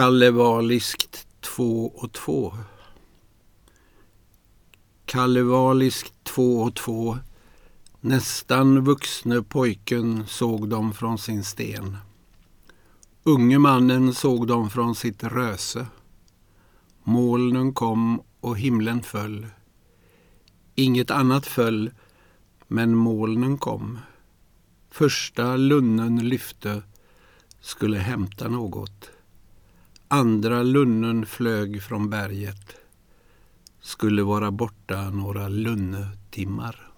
Kallevaliskt två och två. Kallevaliskt två och två. Nästan vuxne pojken såg dem från sin sten. Unge mannen såg dem från sitt röse. Molnen kom och himlen föll. Inget annat föll, men molnen kom. Första lunnen lyfte, skulle hämta något. Andra lunnen flög från berget, skulle vara borta några lunnetimmar.